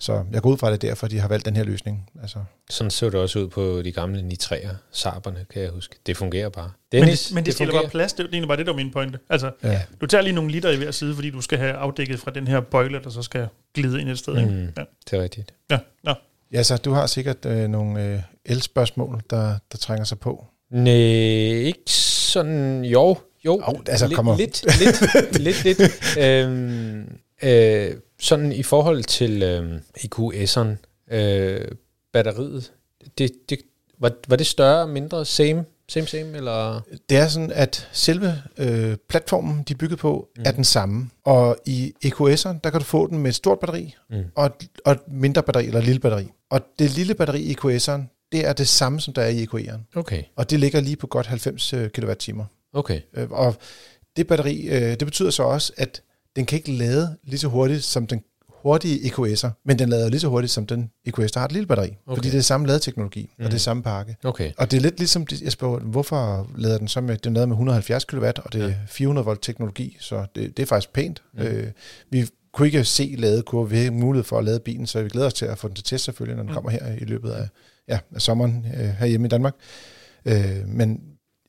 så jeg går ud fra, at det er derfor, de har valgt den her løsning. Altså. Sådan så det også ud på de gamle nitræer, Saaberne, kan jeg huske. Det fungerer bare. Dennis, men det, men det, det stiller bare plads, det er egentlig bare det, der var min pointe. Altså, ja. du tager lige nogle liter i hver side, fordi du skal have afdækket fra den her bøjle, der så skal glide ind et sted. Mm, Ja. Det er rigtigt. Ja, ja. Ja, så du har sikkert øh, nogle øh, el-spørgsmål, der, der trænger sig på. Nej, ikke sådan, jo, jo, oh, altså, lidt, kommer. lidt, lidt, lidt, lidt. [LAUGHS] Øhm, øh, sådan i forhold til øh, EQS'eren, øh, batteriet, det, det, var, var det større, mindre, same, same, same, eller? Det er sådan, at selve øh, platformen, de er bygget på, mm. er den samme. Og i EQS'eren, der kan du få den med et stort batteri, mm. og, et, og et mindre batteri, eller et lille batteri. Og det lille batteri i EQS'eren, det er det samme, som der er i EQE'eren. Okay. Og det ligger lige på godt 90 kWh. Okay. Øh, og det batteri, øh, det betyder så også, at den kan ikke lade lige så hurtigt, som den hurtige EQS'er, men den lader lige så hurtigt som den EQS, der har et lille batteri. Okay. Fordi det er samme ladeteknologi, mm. og det er samme pakke. Okay. Og det er lidt ligesom, jeg spørger, hvorfor lader den så med, den lader med 170 kW, og det er ja. 400 volt teknologi, så det, det er faktisk pænt. Mm. Øh, vi kunne ikke se ladekurve, vi har mulighed for at lade bilen, så vi glæder os til at få den til test selvfølgelig, når den mm. kommer her i løbet af, ja, af sommeren øh, herhjemme i Danmark. Øh, men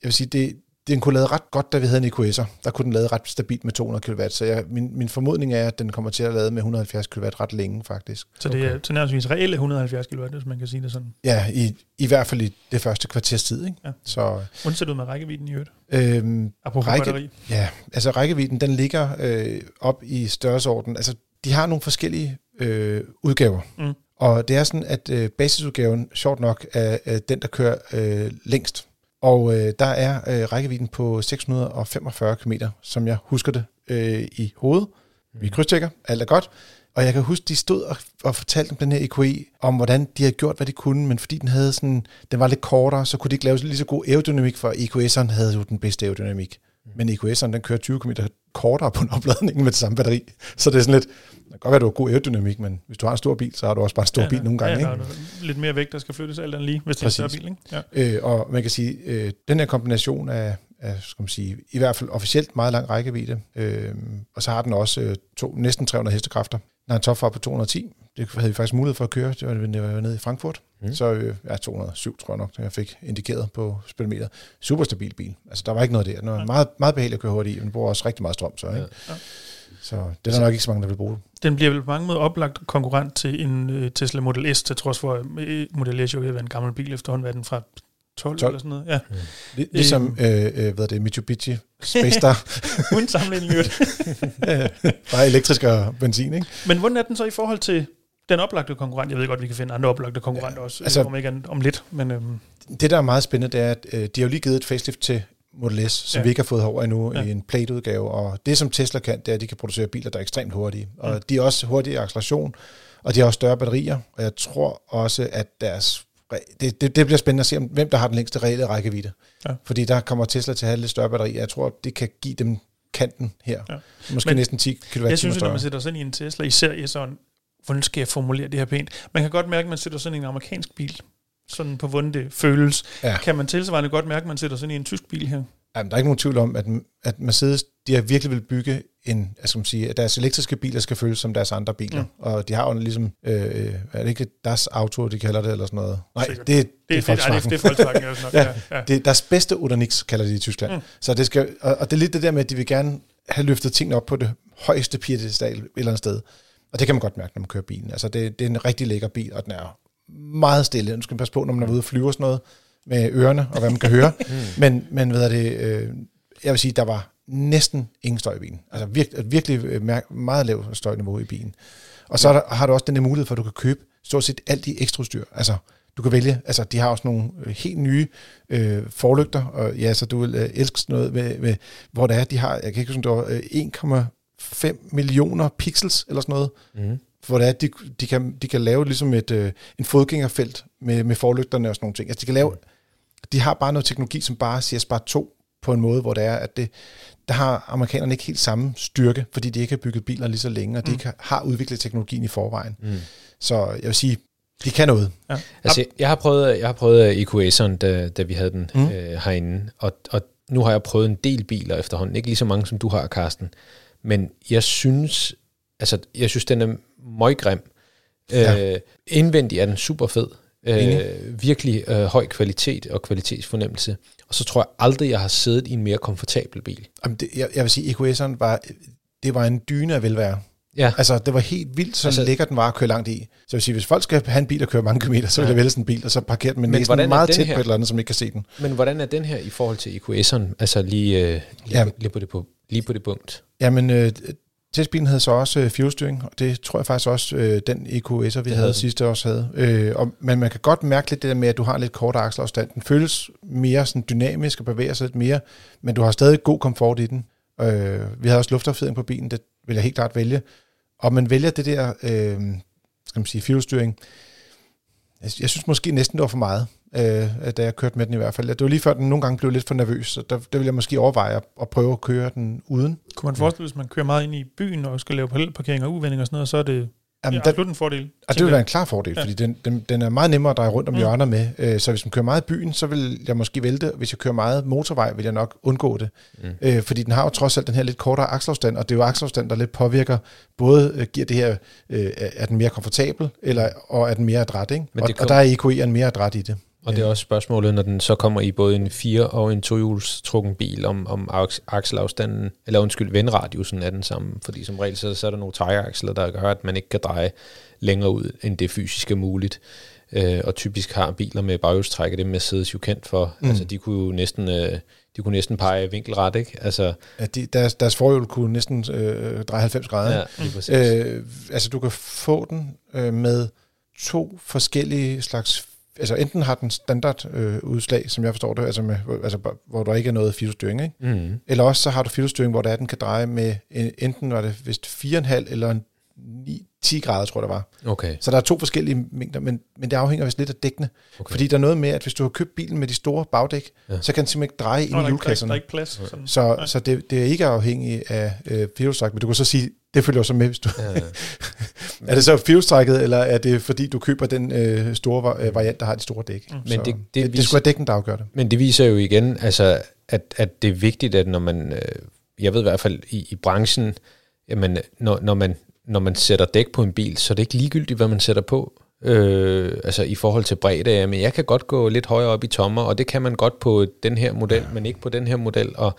jeg vil sige, det, den kunne lade ret godt, da vi havde en EQS'er. Der kunne den lade ret stabilt med 200 kW, så jeg, min, min formodning er, at den kommer til at lade med 170 kW ret længe, faktisk. Så det er til nærmest reelle 170 kW, hvis man kan sige det sådan? Ja, i, i hvert fald i det første kvarters tid. Ikke? Ja. Så, Hvordan ser du med rækkevidden i øvrigt? Øhm, Apropos række, batteri. Ja, altså rækkevidden, den ligger øh, op i størrelsesorden. Altså, de har nogle forskellige øh, udgaver. Mm. Og det er sådan, at øh, basisudgaven, sjovt nok, er, er den, der kører øh, længst. Og øh, der er øh, rækkevidden på 645 km, som jeg husker det øh, i hovedet. Vi mm. krydstjekker, alt er godt. Og jeg kan huske, de stod og, og fortalte om den her EQE, om hvordan de havde gjort, hvad de kunne, men fordi den havde sådan, den var lidt kortere, så kunne de ikke lave lige så god aerodynamik, for EQS'eren havde jo den bedste aerodynamik. Mm. Men EQS'eren, den kører 20 km kortere på en opladning med det samme batteri. Så det er sådan lidt, det kan godt være, at du har god aerodynamik, men hvis du har en stor bil, så har du også bare en stor ja, bil nogle gange. Ja, ikke? lidt mere vægt, der skal flyttes alt andet lige, hvis det er en større bil. Ikke? Ja. Øh, og man kan sige, øh, den her kombination af, af skal man sige, i hvert fald officielt meget lang rækkevidde, øh, og så har den også øh, to, næsten 300 hestekræfter. Den har en topfart på 210, det havde vi faktisk mulighed for at køre, det var, det var nede i Frankfurt. Mm. Så øh, ja, 207 tror jeg nok, jeg fik indikeret på speedometer. Super stabil bil. Altså der var ikke noget der. Den var meget, meget behageligt at køre hurtigt i, men den bruger også rigtig meget strøm. Så, ikke? Ja. så det er der nok ikke så mange, der vil bruge. Den bliver vel på mange måder oplagt konkurrent til en uh, Tesla Model S, til trods for, at uh, Model S jo vil være en gammel bil efterhånden, hvad den fra 12, 12, eller sådan noget. Ja. Mm. Ligesom, øh, øh, hvad er det, Mitsubishi Space Star. [LAUGHS] Uden sammenligning, ja, [LAUGHS] Bare elektrisk og benzin, ikke? Men hvordan er den så i forhold til den oplagte konkurrent, jeg ved godt, vi kan finde andre oplagte konkurrenter ja, også, altså, om ikke om lidt. Men, øhm. Det, der er meget spændende, det er, at øh, de har jo lige givet et facelift til Model S, som ja. vi ikke har fået herover endnu ja. i en plate-udgave. Og det, som Tesla kan, det er, at de kan producere biler, der er ekstremt hurtige. Og mm. de er også hurtige i acceleration, og de har også større batterier. Og jeg tror også, at deres... Det, det, det bliver spændende at se, om, hvem der har den længste reelle rækkevidde. Ja. Fordi der kommer Tesla til at have lidt større batterier. Jeg tror, det kan give dem kanten her. Ja. Måske Men næsten 10 kWh Jeg synes, at når man sætter sig ind i en Tesla, især i sådan hvordan skal jeg formulere det her pænt? Man kan godt mærke, at man sætter sådan en amerikansk bil, sådan på hvordan det føles. Ja. Kan man tilsvarende godt mærke, at man sætter sådan en tysk bil her? Jamen, der er ikke nogen tvivl om, at, at Mercedes de har virkelig vil bygge en, altså man sige, at deres elektriske biler skal føles som deres andre biler. Mm. Og de har jo ligesom, øh, er det ikke deres auto, de kalder det, eller sådan noget? Nej, det, det, det, det, er Volkswagen. Det, det er Volkswagen. [LAUGHS] ja, ja, ja. Det er deres bedste Udernix, kalder de i Tyskland. Mm. Så det skal, og, og det er lidt det der med, at de vil gerne have løftet tingene op på det højeste piedestal et eller andet sted. Og det kan man godt mærke, når man kører bilen. Altså, det, det er en rigtig lækker bil, og den er meget stille. Nu skal man passe på, når man er ude og flyve og sådan noget, med ørerne, og hvad man kan høre. [LAUGHS] mm. Men, men er det, øh, jeg vil sige, der var næsten ingen støj i bilen. Altså virkelig, virkelig øh, meget lavt støjniveau i bilen. Og så der, har du også den der mulighed for, at du kan købe stort set alt i ekstra udstyr. Altså, du kan vælge, altså de har også nogle øh, helt nye øh, forlygter, og ja, så du vil øh, elske noget, med, med, hvor det er, de har, jeg kan ikke huske, det var øh, 5 millioner pixels eller sådan noget, mm. hvor det er, de, de, kan, de kan lave ligesom et, øh, en fodgængerfelt med, med forlygterne og sådan nogle ting. Altså de kan lave, mm. de har bare noget teknologi, som bare siger bare to på en måde, hvor det er, at det, der har amerikanerne ikke helt samme styrke, fordi de ikke har bygget biler lige så længe, og de mm. ikke har udviklet teknologien i forvejen. Mm. Så jeg vil sige, de kan noget. Ja. Altså, jeg har prøvet, jeg har prøvet EQS'eren, da, da vi havde den mm. øh, herinde, og, og nu har jeg prøvet en del biler efterhånden, ikke lige så mange som du har, Karsten. Men jeg synes, altså, jeg synes, den er møggrim. Ja. Øh, indvendig er den super fed. Øh, virkelig øh, høj kvalitet og kvalitetsfornemmelse. Og så tror jeg aldrig, jeg har siddet i en mere komfortabel bil. Jamen det, jeg, jeg vil sige, EQS'eren var, det var en dyne af velvære. Ja. Altså, det var helt vildt, så altså, lækker den var at køre langt i. Så jeg vil sige, hvis folk skal have en bil og køre mange kilometer, så vil jeg vælge sådan en bil, og så parkere den med næsten meget tæt her? på et eller andet, som ikke kan se den. Men hvordan er den her i forhold til EQS'eren? Altså lige, øh, lige, ja. lige, på det, på, lige på det punkt. Jamen, øh, Testbilen havde så også øh, fuelstyring, og det tror jeg faktisk også, øh, den EQS'er, vi Det havde, den. sidste også havde. Øh, og, men man kan godt mærke lidt det der med, at du har lidt kortere akselafstand. Den føles mere sådan dynamisk og bevæger sig lidt mere, men du har stadig god komfort i den. Øh, vi havde også luftaffjedring på bilen, det vil jeg helt klart vælge. Og man vælger det der, øh, skal man sige, fuelstyring. Jeg, jeg synes måske næsten, det var for meget, øh, da jeg kørte med den i hvert fald. Det var lige før, den nogle gange blev lidt for nervøs, så der, der vil jeg måske overveje at, at prøve at køre den uden. Kunne man forestille sig, hvis man kører meget ind i byen og skal lave parallelparkering og uvendinger og sådan noget, så er det Jamen, ja, der, absolut en fordel. Og det vil være en klar fordel, Ja. fordi den, den, den er meget nemmere at dreje rundt om Mm. hjørner med. Øh, Så hvis man kører meget i byen, så vil jeg måske vælte. Hvis jeg kører meget motorvej, vil jeg nok undgå det. Mm. Øh, fordi den har jo trods alt den her lidt kortere akselafstand, og det er jo akselafstand, der lidt påvirker, både øh, giver det her, er den mere komfortabel, eller, og er den mere adræt, ikke? Men Og, det og kom- der er EQE'en mere adræt i det. Og det er også spørgsmålet, når den så kommer i både en fire- og en tohjulstrukken bil, om, om aks- akselafstanden, eller undskyld, vendradiusen er den samme. Fordi som regel, så, så er der nogle tejeaksler, der gør, at man ikke kan dreje længere ud, end det fysisk er muligt. Øh, og typisk har biler med baghjulstræk, og det Mercedes jo kendt for. Mm. Altså, de kunne jo næsten, øh, de kunne næsten pege vinkelret, ikke? Altså, At de, deres, deres forhjul kunne næsten øh, dreje 90 grader. ja, lige præcis. Øh, altså du kan få den øh, med to forskellige slags altså enten har den standard øh, udslag, som jeg forstår det, altså, med, altså hvor der ikke er noget filstyring, ikke? Mm. Eller også så har du filstyring, hvor der er, den kan dreje med en, enten var det vist 4,5 eller en 9, 10 grader, tror jeg det var. Okay. Så der er to forskellige mængder, men, men det afhænger vist lidt af dækkene. okay. Okay. Fordi der er noget med, at hvis du har købt bilen med de store bagdæk, Ja. så kan den simpelthen ikke dreje ind Nå, i er ikke, der, er ikke, hjulkasserne. plads. Sådan. Så, Nej. så det, det er ikke afhængigt af øh, firehjulstræk, men du kan så sige, det følger jo så med, hvis du... Ja, ja. [LAUGHS] Er det så firehjulstrækket, eller er det fordi, du køber den øh, store øh, variant, der har de store dæk? Mm. Men det- det det, det, skulle være dækken, der afgør det. Men det viser jo igen, altså, at, at det er vigtigt, at når man, øh, jeg ved i hvert fald i, i branchen, jamen, når, når, man, når man sætter dæk på en bil, så er det ikke ligegyldigt, hvad man sætter på. Øh, altså i forhold til bredde, men jeg kan godt gå lidt højere op i tommer, og det kan man godt på den her model, men ikke på den her model. Og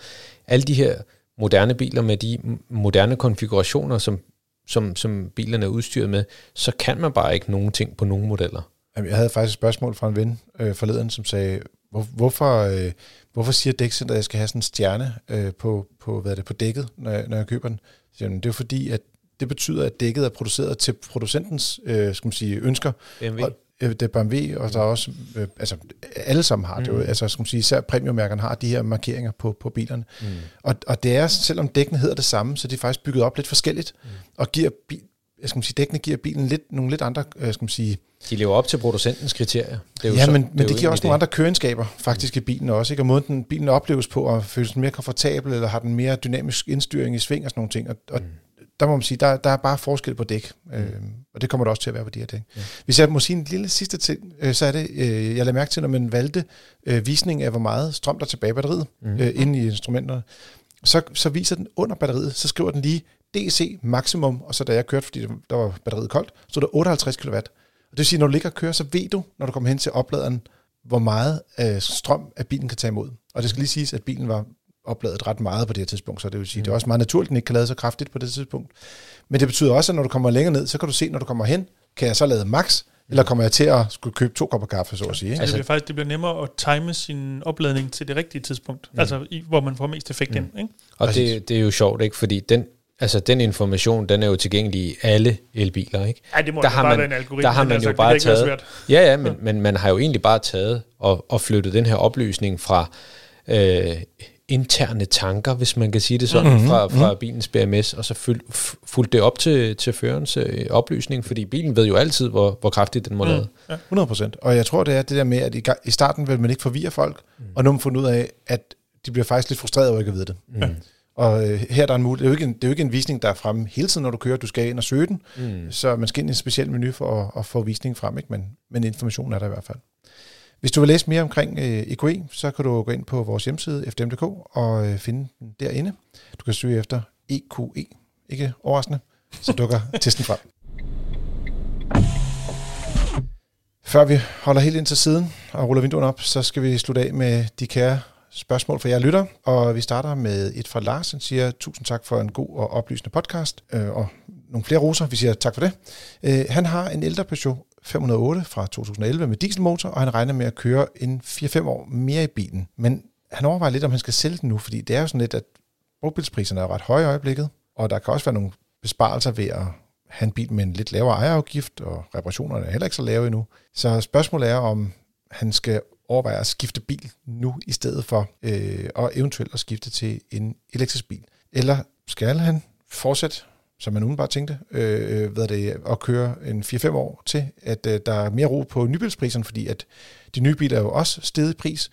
alle de her moderne biler med de moderne konfigurationer, som, som, som bilerne er udstyret med, så kan man bare ikke nogen ting på nogle modeller. Jamen, Jeg havde faktisk et spørgsmål fra en ven øh, forleden, som sagde, hvor, hvorfor, øh, hvorfor siger dækcenteret, at jeg skal have sådan en stjerne øh, på, på, hvad er det, på dækket, når jeg, når jeg køber den? Så siger, det er fordi, at det betyder, at dækket er produceret til producentens øh, skal man sige, ønsker. BMW? Og, det er BMW, og der er også, øh, altså alle sammen har det jo, Mm. altså skal man sige, især premiummærkerne har de her markeringer på, på bilerne. Mm. Og, og det er, selvom dækkene hedder det samme, så de er faktisk bygget op lidt forskelligt, Mm. og giver, bi- jeg skal man sige, dækkene giver bilen lidt, nogle lidt andre, øh, skal man sige, De lever op til producentens kriterier. Det er jo ja, så, men, er men jo det giver også nogle andre køreegenskaber faktisk i bilen også, ikke? og måden den, bilen opleves på, og føles mere komfortabel, eller har den mere dynamisk indstyring i sving og sådan nogle ting, og, og Mm. Der må man sige, der, der er bare forskel på dæk, øh, og det kommer der også til at være på de her dæk. Ja. Hvis jeg må sige en lille sidste ting, øh, så er det, øh, jeg lader mærke til, når man valgte øh, visning af, hvor meget strøm der er tilbage i batteriet, Mm. øh, inde i instrumenterne, så, så viser den under batteriet, så skriver den lige DC maksimum, og så da jeg kørte, fordi der var batteriet koldt, så er der 58 kW. Og det vil sige, når du ligger og kører, så ved du, når du kommer hen til opladeren, hvor meget øh, strøm, at bilen kan tage imod. Og det skal lige siges, at bilen var opladet ret meget på det her tidspunkt, så det vil sige, mm. det er også meget naturligt, at den ikke kan lade så kraftigt på det tidspunkt. Men det betyder også, at når du kommer længere ned, så kan du se, når du kommer hen, kan jeg så lade max, eller kommer jeg til at skulle købe to kopper kaffe, så at sige. Ikke? Altså, Altså- det bliver faktisk det bliver nemmere at time sin opladning til det rigtige tidspunkt. Mm. Altså, i, hvor man får mest effekt mm. ind. Ikke? Og Præcis. det, det er jo sjovt, ikke? Fordi den, altså den information, den er jo tilgængelig i alle elbiler, ikke? Ej, det må Der har bare man- være en algoritme. der har man jo sagt. bare taget- svært. Ja, ja, men, men man har jo egentlig bare taget og, og flyttet den her oplysning fra øh, interne tanker, hvis man kan sige det sådan, Mhm, mm-hmm. fra, fra bilens BMS, og så fyld, f- fulgte det op til, til førens øh, oplysning, fordi bilen ved jo altid, hvor, hvor kraftigt den må mm. lade. 100 procent. Og jeg tror, det er det der med, at i, i starten vil man ikke forvirre folk, mm. og nu har man fundet ud af, at de bliver faktisk lidt frustreret over ikke at vide det. Mm. Og øh, her er der en mulighed. Det er, jo ikke en, det er jo ikke en visning, der er fremme hele tiden, når du kører. Du skal ind og søge den, Mm. så man skal ind i en speciel menu for at, at få visningen frem, ikke? Men, men informationen er der i hvert fald. Hvis du vil læse mere omkring øh, EQE, så kan du gå ind på vores hjemmeside, fdm.dk, og øh, finde den derinde. Du kan søge efter EQE, ikke overraskende, så dukker [LAUGHS] testen frem. Før vi holder helt ind til siden og ruller vinduerne op, så skal vi slutte af med de kære spørgsmål fra jer lytter. Og vi starter med et fra Lars, han siger, tusind tak for en god og oplysende podcast, øh, og nogle flere roser, vi siger tak for det. Øh, han har en ældre Peugeot 508 fra 2011 med dieselmotor, og han regner med at køre en 4-5 år mere i bilen. Men han overvejer lidt, om han skal sælge den nu, fordi det er jo sådan lidt, at brugbilspriserne er ret høje i øjeblikket, og der kan også være nogle besparelser ved at have en bil med en lidt lavere ejerafgift, og reparationerne er heller ikke så lave endnu. Så spørgsmålet er, om han skal overveje at skifte bil nu i stedet for, øh, og eventuelt at skifte til en elektrisk bil. Eller skal han fortsætte, som man umiddelbart tænkte, øh, hvad det, at køre en 4-5 år til, at øh, der er mere ro på nybilspriserne, fordi at de nye biler er jo også steget i pris,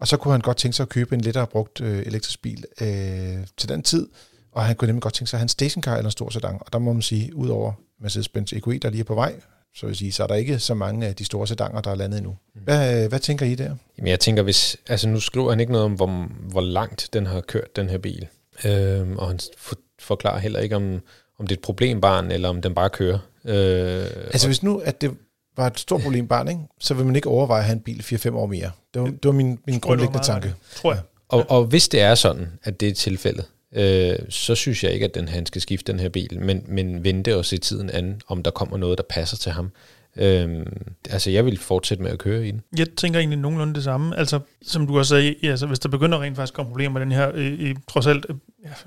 og så kunne han godt tænke sig at købe en lettere brugt øh, elektrisk bil øh, til den tid, og han kunne nemlig godt tænke sig at have en stationcar eller en stor sedan, og der må man sige, udover Mercedes-Benz EQE, der lige er på vej, så vil sige, så er der ikke så mange af de store sedanger, der er landet endnu. Mm. Hvad, hvad tænker I der? Jamen jeg tænker, hvis, altså nu skriver han ikke noget om, hvor, hvor langt den har kørt, den her bil. Øhm, og han forklarer heller ikke, om, om det er et problembarn, eller om den bare kører. Øh, altså hvis nu, at det var et stort problembarn, ikke, så vil man ikke overveje at have en bil 4-5 år mere. Det var, det var min, min grundlæggende tanke. Tror jeg. Og, og hvis det er sådan, at det er tilfældet, øh, så synes jeg ikke, at den, han skal skifte den her bil, men, men vente og se tiden an, om der kommer noget, der passer til ham. Øhm, altså, jeg vil fortsætte med at køre i den. Jeg tænker egentlig nogenlunde det samme. Altså, som du også sagde, altså, hvis der begynder rent faktisk at komme problemer med den her, øh, trods alt, øh,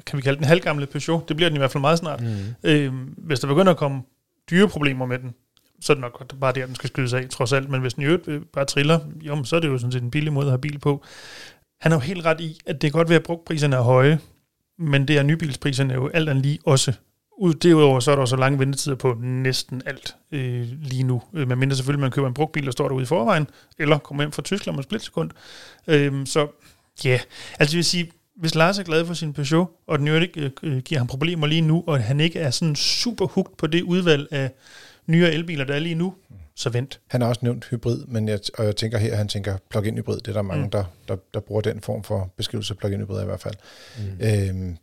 kan vi kalde den halvgamle Peugeot, det bliver den i hvert fald meget snart. Mm. Øh, hvis der begynder at komme dyre problemer med den, så er det nok bare der, den skal skydes af, trods alt. Men hvis den i øvrigt øh, bare triller, jo, så er det jo sådan set en billig måde at have bil på. Han har jo helt ret i, at det er godt ved, at brugtpriserne er høje, men det er nybilspriserne jo alt andet lige også. Ud, derudover så er der så lange ventetider på næsten alt øh, lige nu. Øh, man mindre selvfølgelig, man køber en brugt bil, der står derude i forvejen, eller kommer hjem fra Tyskland med splitsekund. Øh, så ja, yeah. altså jeg vil sige, hvis Lars er glad for sin Peugeot, og den jo ikke øh, giver ham problemer lige nu, og han ikke er sådan super hugt på det udvalg af nyere elbiler, der er lige nu, så vent. Han har også nævnt hybrid, men jeg, og jeg tænker her, han tænker plug-in hybrid. Det er der mange, mm. der, der, der bruger den form for beskrivelse af plug-in hybrid i hvert fald. Mm. Øhm,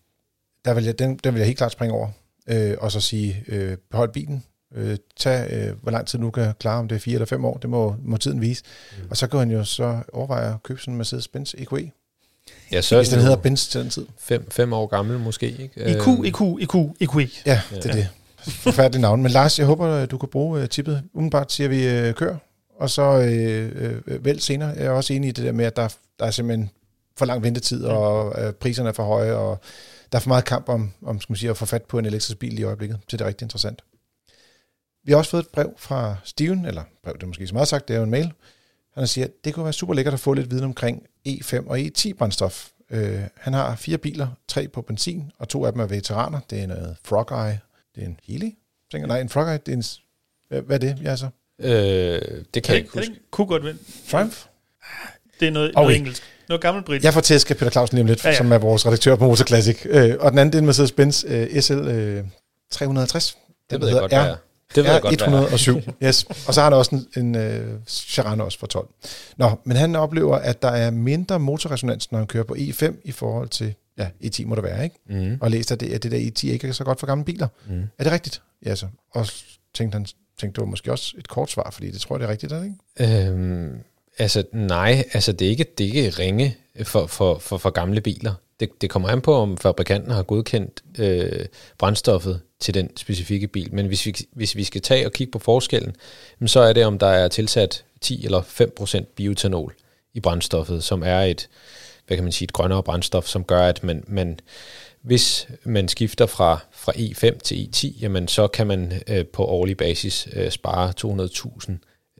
der vil jeg, den, den vil jeg helt klart springe over, øh, og så sige, øh, behold bilen, øh, tag, øh, hvor lang tid nu kan klare, om det er fire eller fem år, det må, må tiden vise. Mm. Og så kan han jo så overveje at købe sådan en Mercedes-Benz EQE. Ja, så Hvis den hedder Benz til den tid. Fem, fem år gammel måske, ikke? EQ, EQ, EQ, EQE. Ja, det er ja. det forfærdeligt navn. Men Lars, jeg håber, du kan bruge uh, tippet. Umiddelbart siger vi uh, kør, og så uh, uh, vælg senere. Jeg er også enig i det der med, at der, der er simpelthen for lang ventetid, og uh, priserne er for høje, og der er for meget kamp om, om skal man sige, at få fat på en elektrisk bil i øjeblikket. Så det er rigtig interessant. Vi har også fået et brev fra Steven, eller brev, det er måske så meget sagt, det er jo en mail. Han siger, at det kunne være super lækkert at få lidt viden omkring E5 og E10 brændstof. Uh, han har fire biler, tre på benzin, og to af dem er veteraner. Det er noget Frog Eye det er en Healy? Tænker, nej, en Frogeye, det er en... Hvad er det, jeg så? Øh, det kan jeg ikke huske. kunne godt vende. Triumph? Det er noget, okay. noget engelsk. Noget gammelt brit. Jeg får tæsk af Peter Clausen lige om lidt, ja, ja. som er vores redaktør på Motor Classic. Øh, og den anden, det er en Mercedes-Benz øh, SL øh, 350. Det ved jeg godt, er. Det ved jeg godt, 107, [LAUGHS] yes. Og så har han også en, en uh, også for 12. Nå, men han oplever, at der er mindre motorresonans, når han kører på E5 i forhold til ja, E10 må det være, ikke? Mm. Og læste, at det, at det der E10 ikke er så godt for gamle biler. Mm. Er det rigtigt? Ja, så. Og tænkte han, tænkte det var måske også et kort svar, fordi det tror jeg, det er rigtigt, er det ikke? Øhm, altså, nej, altså det er ikke, det er ikke ringe for, for, for, for gamle biler. Det, det kommer an på, om fabrikanten har godkendt øh, brændstoffet til den specifikke bil. Men hvis vi, hvis vi skal tage og kigge på forskellen, så er det, om der er tilsat 10 eller 5% biotanol i brændstoffet, som er et, hvad kan man sige, et grønnere brændstof, som gør, at man, man hvis man skifter fra, fra E5 til E10, jamen så kan man øh, på årlig basis øh, spare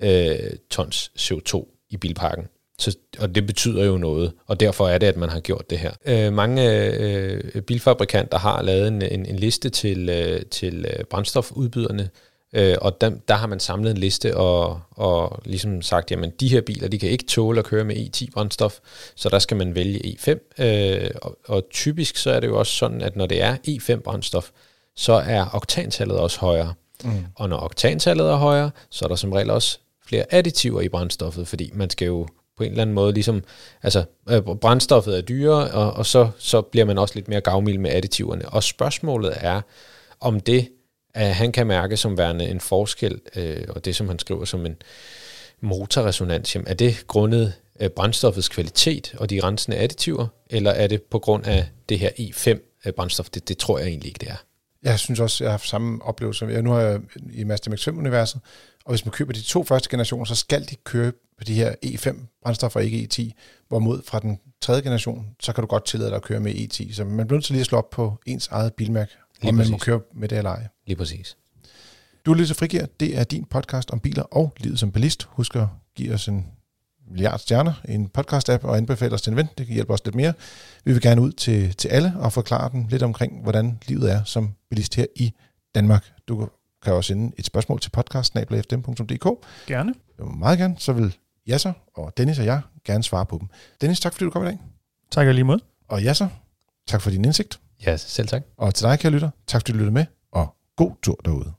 200.000 øh, tons CO2 i bilparken. Så, og det betyder jo noget, og derfor er det, at man har gjort det her. Øh, mange øh, bilfabrikanter har lavet en, en, en liste til, øh, til øh, brændstofudbyderne, Øh, og der, der har man samlet en liste og, og ligesom sagt, jamen de her biler, de kan ikke tåle at køre med E10 brændstof, så der skal man vælge E5. Øh, og, og typisk så er det jo også sådan, at når det er E5 brændstof, så er oktantallet også højere. Mm. Og når oktantallet er højere, så er der som regel også flere additiver i brændstoffet, fordi man skal jo på en eller anden måde ligesom, altså øh, brændstoffet er dyrere, og, og så, så bliver man også lidt mere gavmild med additiverne. Og spørgsmålet er, om det at han kan mærke som værende en forskel, øh, og det som han skriver som en motorresonans, jamen, er det grundet øh, brændstoffets kvalitet og de rensende additiver, eller er det på grund af det her E5-brændstof? Øh, det, det tror jeg egentlig ikke, det er. Jeg synes også, jeg har haft samme oplevelse. Jeg, nu har jeg i Master MX-5-universet, og hvis man køber de to første generationer, så skal de køre på de her E5-brændstoffer, ikke E10. Hvorimod fra den tredje generation, så kan du godt tillade dig at køre med E10. Så man bliver nødt til lige at slå op på ens eget bilmærke Lige om man må præcis. køre med det eller ej. Lige præcis. Du lytter til Frigir. Det er din podcast om biler og livet som ballist. Husk at give os en milliard stjerner i en podcast-app og anbefale os til en ven. Det kan hjælpe os lidt mere. Vi vil gerne ud til, til alle og forklare dem lidt omkring, hvordan livet er som ballist her i Danmark. Du kan også sende et spørgsmål til podcast.fdm.dk. Gerne. Jeg vil meget gerne, så vil Jasser og Dennis og jeg gerne svare på dem. Dennis, tak fordi du kom i dag. Tak og lige mod. Og Jasser, tak for din indsigt. Ja, selv tak. Og til dig, kære lytter, tak fordi du lyttede med, og god tur derude.